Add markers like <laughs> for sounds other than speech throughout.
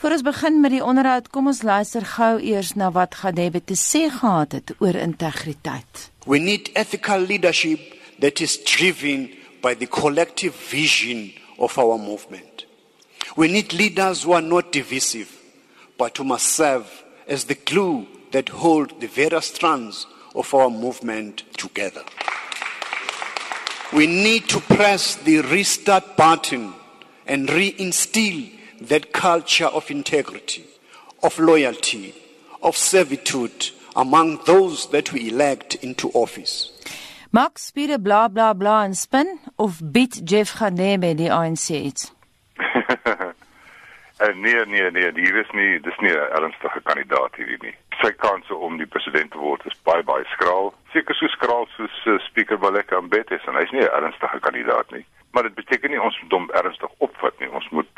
Voor ons begin met die onderhoud, kom ons luister gou eers na wat Gadebe te sê gehad het oor integriteit. We need ethical leadership that is driven by the collective vision of our movement. We need leaders who are not divisive, but who must serve as the glue that hold the various strands of our movement together. We need to press the restart button and reinstill that culture of integrity, of loyalty, of servitude among those that we elect into office. Max spiere bla bla bla en spin of bied Jeff Gadebe die ANC iets? Uh, <laughs> nee nee nee, hier is nie dis nie 'n ernstige kandidaat hierdie nie. Sy kanse om die president te word is baie baie skraal. Seker so skraal soos uh, Speaker Baleka Mbete en hy's nie 'n ernstige kandidaat nie. Maar dit beteken nie ons moet hom ernstig opvat nie. Ons moet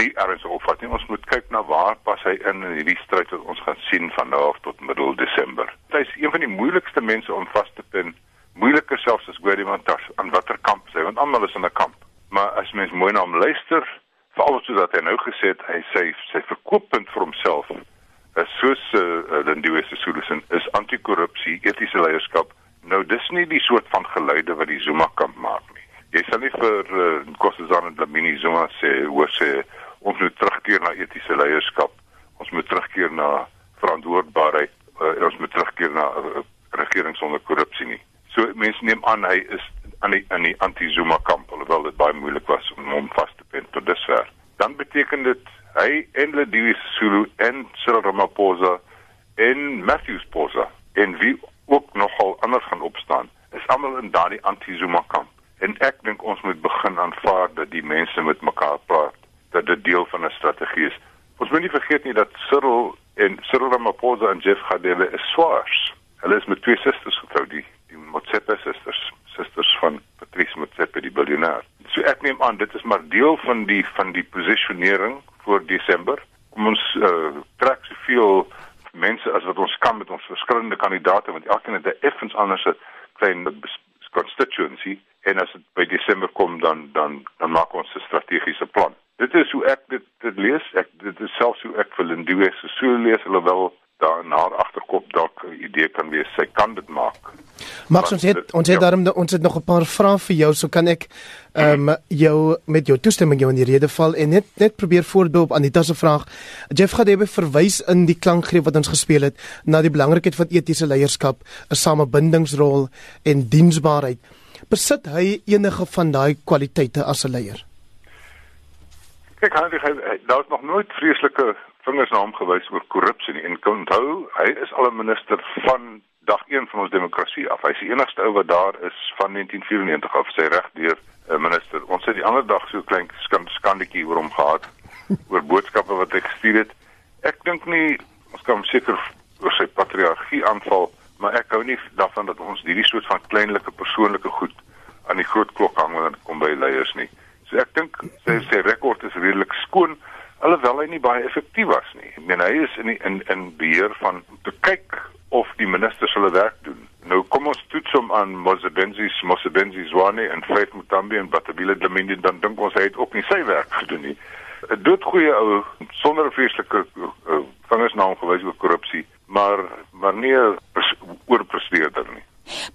nie ernstig opvat nie. Ons moet kyk na waar pas hy in in hierdie stryd wat ons gaan sien van nou af tot middel Desember. Hy's een van die moeilikste mense om vas te pin. Moeiliker selfs as Gordie Montas aan watter kamp hy, want almal is in 'n kamp. Maar as mens mooi na hom luister, veral soos hy nou gesê het, hy sê sy verkooppunt vir homself is soos eh uh, Lindiwe Sisulusin is anti-korrupsie, etiese leierskap. Nou dis nie die soort van geluide wat die Zuma kamp maak nie. Jy sal nie vir uh, Nkosazana Dlamini Zuma sê hoe sê ons moet terugkeer na etiese leierskap. Ons moet terugkeer na verantwoordbaarheid uh, ons moet terugkeer na 'n uh, regering sonder korrupsie nie. So mense neem aan hy is aan die aan die anti-Zuma kamp alhoewel dit baie moeilik was om hom vas te pin tot dusver. Dan beteken dit hy en Lediwe Sisulu en Cyril Ramaphosa en Matthews Posa en wie ook nogal anders gaan opstaan is almal in daardie anti-Zuma kamp. En ek dink ons moet begin aanvaar dat die mense met mekaar praat, dit deel van 'n strategie is. Ons moet nie vergeet nie dat Cyril en Cyril Ramaphosa en Jeff Gadebe is swaars. Hulle is met twee susters getroud, die die Motsepe susters, susters van Patrice Motsepe die biljoenêr. So ek neem aan dit is maar deel van die van die posisionering vir Desember. Kom ons uh, trek soveel mense as wat ons kan met ons verskillende kandidate want elkeen het 'n effens anders 'n klein constituency en as dit by Desember kom dan dan dan maak ons 'n strategiese plan. Dit is hoe ek dit dit lees. Ek dit is selfs hoe ek vir Lindiwe se so lees alhoewel daar na agterkop dalk 'n idee kan wees sy kan dit maak. Max ons het ons het ja. daarom ons het nog 'n paar vrae vir jou so kan ek ehm um, jou met jou toestemming jou in die rede val en net net probeer voorbeeld op Anita se vraag. Jeff Gadebe verwys in die klankgreep wat ons gespeel het na die belangrikheid van etiese leierskap, 'n samebindingsrol en diensbaarheid. Besit hy enige van daai kwaliteite as 'n leier? Kyk, hy daar is nog nooit vreeslike vingers na hom gewys oor korrupsie nie. En kan onthou, hy is al 'n minister van dag 1 van ons demokrasie af. Hy is die enigste ou wat daar is van 1994 af sy reg deur 'n uh, minister. Ons het die ander dag so klein skandetjie oor hom gehad <laughs> oor boodskappe wat hy gestuur het. Ek dink nie ons kan seker oor sy patriargie aanval, maar ek hou nie daarvan dat ons hierdie soort van kleinlike persoonlike goed aan die groot klok hang wanneer dit kom by leiers nie. So ek dink sy sy rekord is redelik skoon alhoewel hy nie baie effektief was nie. Ek meen hy is in die, in in beheer van te kyk of die ministers hulle werk doen. Nou kom ons toets hom aan Mosebenzi, Mosebenzi Zwane en Faith Mutambi en Batabile Dlamini dan dink ons hy het ook nie sy werk gedoen nie. Dit doet goeie ou sonder vreeslike uh, vingers na hom gewys oor korrupsie, maar maar nie nie.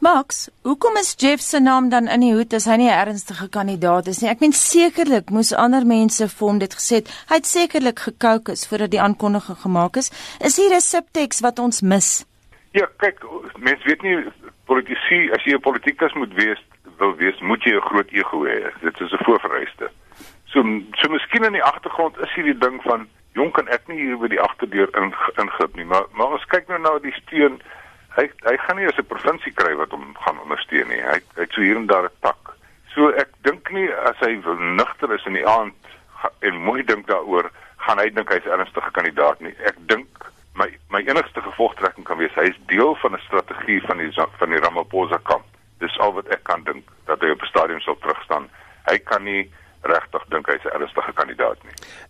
Max, hoekom is Jeff se naam dan in die hoed as hy nie 'n ernstige kandidaat is nie? Ek meen sekerlik moes ander mense vir hom dit gesê het. Hy het sekerlik gekookus voordat die aankondiging gemaak is. Is hier 'n subteks wat ons mis? Ja, kyk, mense weet nie politici, as jy 'n politikus moet wees, wil wees, moet jy 'n groot ego hê. Dit is 'n voorvereiste. So so miskien in die agtergrond is hierdie ding van jonk en ek nie hier by die agterdeur ingrip nie, maar maar ons kyk nou na die steun hy hy gaan nie as 'n provinsie kry wat hom gaan ondersteun nie. Hy hy het so hier en daar 'n tak. So ek dink nie as hy nugter is in die aand en mooi dink daaroor, gaan hy dink hy's ernstige kandidaat nie. Ek dink my my enigste gevolgtrekking kan wees hy is deel van 'n strategie van die van die Ramaphosa kamp. Dis al wat ek kan dink dat hy op die stadium sal terugstaan. Hy kan nie regtig dink hy's 'n ernstige kandidaat.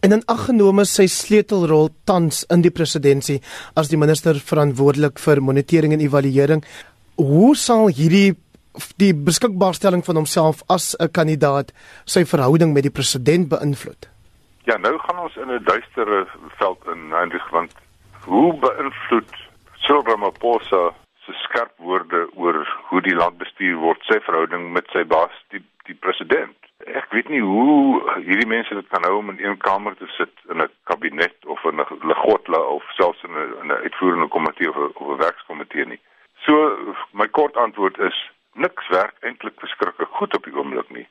En in aggenome sy sleutelrol tans in die presidentskap as die minister verantwoordelik vir monitering en evaluering, hoe sal hierdie die beskikbaarstelling van homself as 'n kandidaat sy verhouding met die president beïnvloed? Ja, nou gaan ons in 'n duistere veld in, Hendrik, want hoe beïnvloed Cyril Ramaphosa se skerp woorde oor hoe die land bestuur word, sy verhouding met sy baas, die die president? Ek weet nie hoe hierdie mense dit kan hou om in een kamer te sit in 'n kabinet of in 'n legotla of selfs in 'n in 'n uitvoerende komitee of 'n of 'n werkskomitee nie. So my kort antwoord is niks werk eintlik verskriklik goed op die oomblik nie.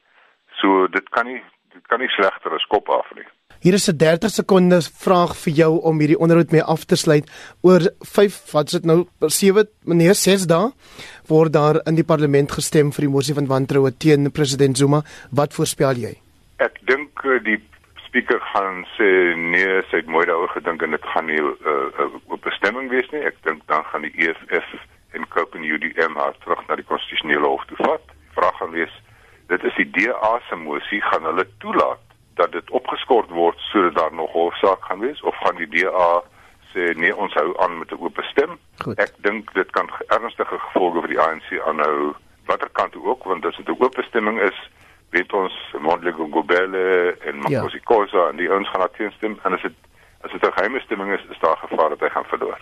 So dit kan nie dit kan nie slegter as kop af nie. Hier is 'n 30 sekondes vraag vir jou om hierdie onderhoud mee af te sluit. Oor 5, wat is dit nou 7 meneer 6 dae word daar in die parlement gestem vir die mosie van wantroue teen president Zuma. Wat voorspel jy? Ek dink eh, die spreker gaan sê nee, sy het mooi daaroor gedink en dit gaan nie 'n uh, uh, bestemming wees nie. Ek dink dan gaan die EFF en Cope en UDM haar terug na die konstitusionele hof toe vat. Vraag gaan wees, dit is die DA se mosie gaan hulle toelaat dat dit opgeskort word sodat daar nog hofsaak gaan wees of gaan die DA sê nee ons hou aan met 'n oop stem. Goed. Ek dink dit kan ernstige gevolge vir die ANC aanhou watter kant ook want as dit 'n oop stemming is weet ons Mondlego Gobele en Makosi ja. Kosa en die ons gaan teen stem en as dit as dit 'n geheime stemming is is daar gevaar dat hy gaan verloor.